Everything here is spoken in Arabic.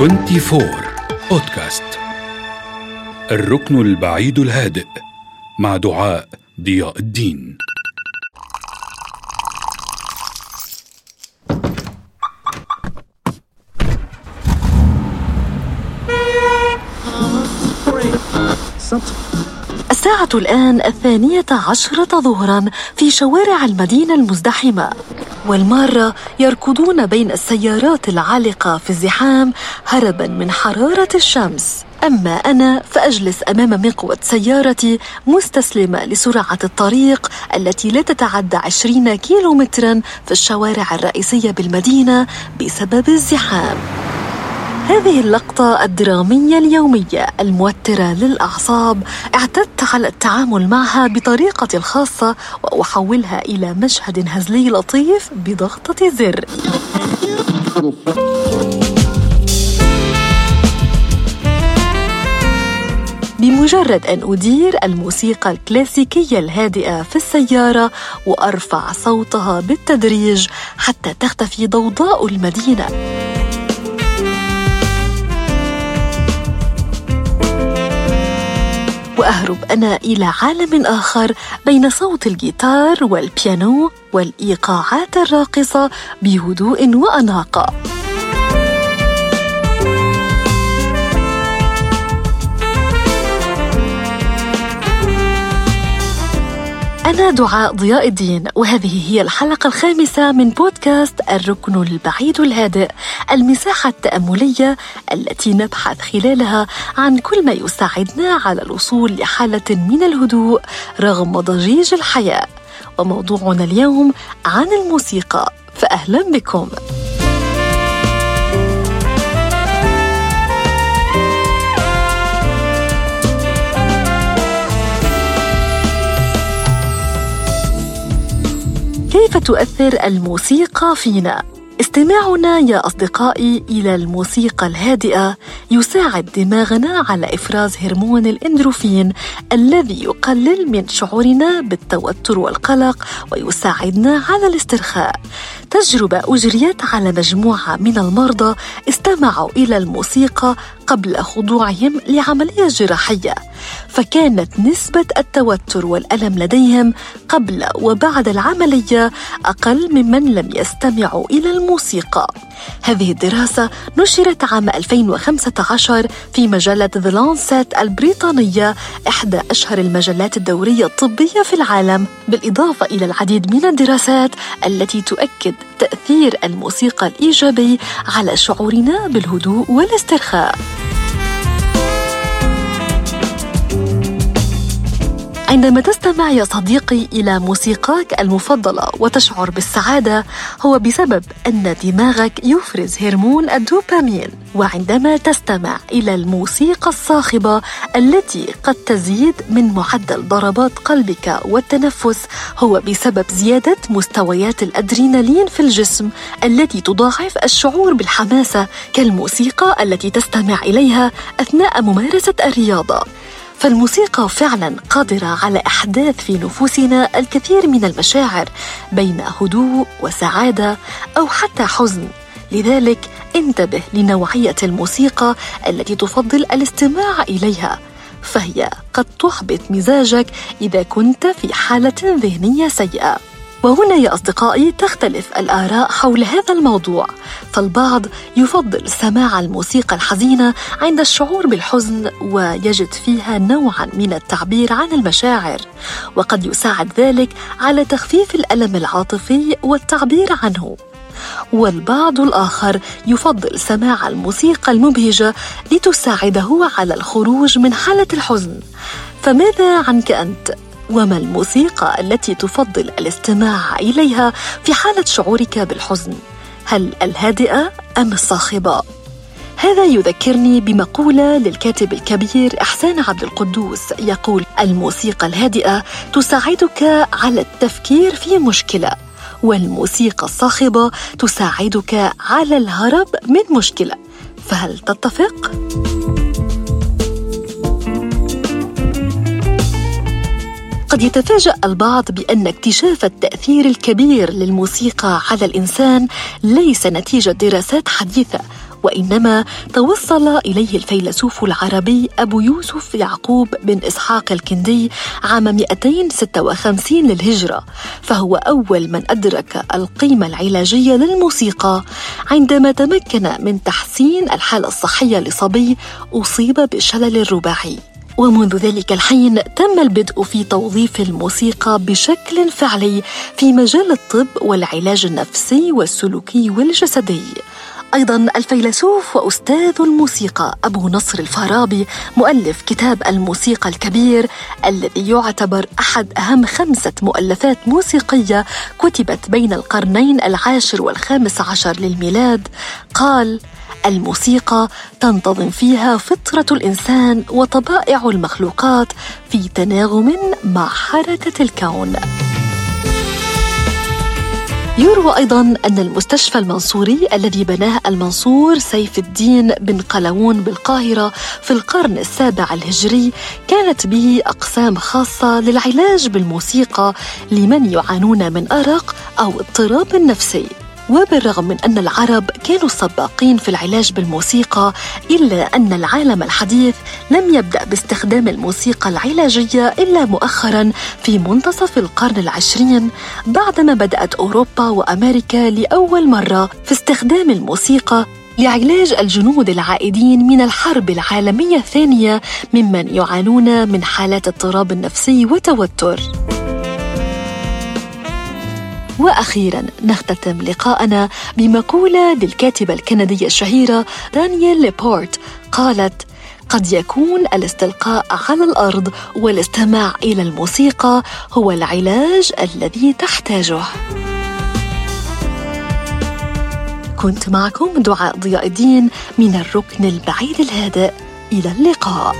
24 بودكاست الركن البعيد الهادئ مع دعاء ضياء الدين. الآن الثانية عشرة ظهرا في شوارع المدينة المزدحمة. والمارة يركضون بين السيارات العالقة في الزحام هربا من حرارة الشمس. أما أنا فأجلس أمام مقود سيارتي مستسلمة لسرعة الطريق التي لا تتعدى 20 كيلومترا في الشوارع الرئيسية بالمدينة بسبب الزحام. هذه اللقطة الدرامية اليومية الموترة للأعصاب اعتدت على التعامل معها بطريقتي الخاصة وأحولها إلى مشهد هزلي لطيف بضغطة زر. بمجرد أن أدير الموسيقى الكلاسيكية الهادئة في السيارة وأرفع صوتها بالتدريج حتى تختفي ضوضاء المدينة. وأهرب أنا إلى عالم آخر بين صوت الجيتار والبيانو والإيقاعات الراقصة بهدوء وأناقة. أنا دعاء ضياء الدين وهذه هي الحلقة الخامسة من بودكاست الركن البعيد الهادئ المساحة التأملية التي نبحث خلالها عن كل ما يساعدنا على الوصول لحالة من الهدوء رغم ضجيج الحياة. وموضوعنا اليوم عن الموسيقى فأهلا بكم. تؤثر الموسيقى فينا. استماعنا يا أصدقائي إلى الموسيقى الهادئة يساعد دماغنا على إفراز هرمون الإندروفين الذي يقلل من شعورنا بالتوتر والقلق ويساعدنا على الاسترخاء تجربة أجريت على مجموعة من المرضى استمعوا إلى الموسيقى قبل خضوعهم لعملية جراحية فكانت نسبة التوتر والألم لديهم قبل وبعد العملية أقل ممن لم يستمعوا إلى الموسيقى. هذه الدراسة نشرت عام 2015 في مجلة The Lancet البريطانية إحدى أشهر المجلات الدورية الطبية في العالم بالإضافة إلى العديد من الدراسات التي تؤكد تأثير الموسيقى الإيجابي على شعورنا بالهدوء والاسترخاء. عندما تستمع يا صديقي إلى موسيقاك المفضلة وتشعر بالسعادة هو بسبب أن دماغك يفرز هرمون الدوبامين. وعندما تستمع إلى الموسيقى الصاخبة التي قد تزيد من معدل ضربات قلبك والتنفس هو بسبب زيادة مستويات الأدرينالين في الجسم التي تضاعف الشعور بالحماسة كالموسيقى التي تستمع إليها أثناء ممارسة الرياضة. فالموسيقى فعلا قادرة على أحداث في نفوسنا الكثير من المشاعر بين هدوء وسعادة أو حتى حزن. لذلك انتبه لنوعية الموسيقى التي تفضل الاستماع إليها فهي قد تحبط مزاجك إذا كنت في حالة ذهنية سيئة. وهنا يا أصدقائي تختلف الآراء حول هذا الموضوع. فالبعض يفضل سماع الموسيقى الحزينة عند الشعور بالحزن ويجد فيها نوعا من التعبير عن المشاعر وقد يساعد ذلك على تخفيف الألم العاطفي والتعبير عنه. والبعض الآخر يفضل سماع الموسيقى المبهجة لتساعده على الخروج من حالة الحزن. فماذا عنك أنت؟ وما الموسيقى التي تفضل الاستماع إليها في حالة شعورك بالحزن هل الهادئة أم الصاخبة هذا يذكرني بمقولة للكاتب الكبير إحسان عبد القدوس يقول: الموسيقى الهادئة تساعدك على التفكير في مشكلة، والموسيقى الصاخبة تساعدك على الهرب من مشكلة، فهل تتفق؟ قد يتفاجأ البعض بأن اكتشاف التأثير الكبير للموسيقى على الإنسان ليس نتيجة دراسات حديثة وإنما توصل إليه الفيلسوف العربي أبو يوسف يعقوب بن إسحاق الكندي عام 256 للهجرة فهو أول من أدرك القيمة العلاجية للموسيقى عندما تمكن من تحسين الحالة الصحية لصبي أصيب بالشلل الرباعي ومنذ ذلك الحين تم البدء في توظيف الموسيقى بشكل فعلي في مجال الطب والعلاج النفسي والسلوكي والجسدي. أيضا الفيلسوف وأستاذ الموسيقى أبو نصر الفارابي مؤلف كتاب الموسيقى الكبير الذي يعتبر أحد أهم خمسة مؤلفات موسيقية كتبت بين القرنين العاشر والخامس عشر للميلاد. قال الموسيقى تنتظم فيها فطرة الإنسان وطبائع المخلوقات في تناغم مع حركة الكون. يروى أيضا أن المستشفى المنصوري الذي بناه المنصور سيف الدين بن قلاوون بالقاهرة في القرن السابع الهجري كانت به أقسام خاصة للعلاج بالموسيقى لمن يعانون من أرق أو اضطراب نفسي. وبالرغم من أن العرب كانوا سباقين في العلاج بالموسيقى إلا أن العالم الحديث لم يبدأ باستخدام الموسيقى العلاجية إلا مؤخرا في منتصف القرن العشرين بعدما بدأت أوروبا وأمريكا لأول مرة في استخدام الموسيقى لعلاج الجنود العائدين من الحرب العالمية الثانية ممن يعانون من حالات اضطراب نفسي وتوتر. وأخيرا نختتم لقاءنا بمقولة للكاتبة الكندية الشهيرة دانييل ليبورت قالت قد يكون الاستلقاء على الأرض والاستماع إلى الموسيقى هو العلاج الذي تحتاجه. كنت معكم دعاء ضياء الدين من الركن البعيد الهادئ. إلى اللقاء.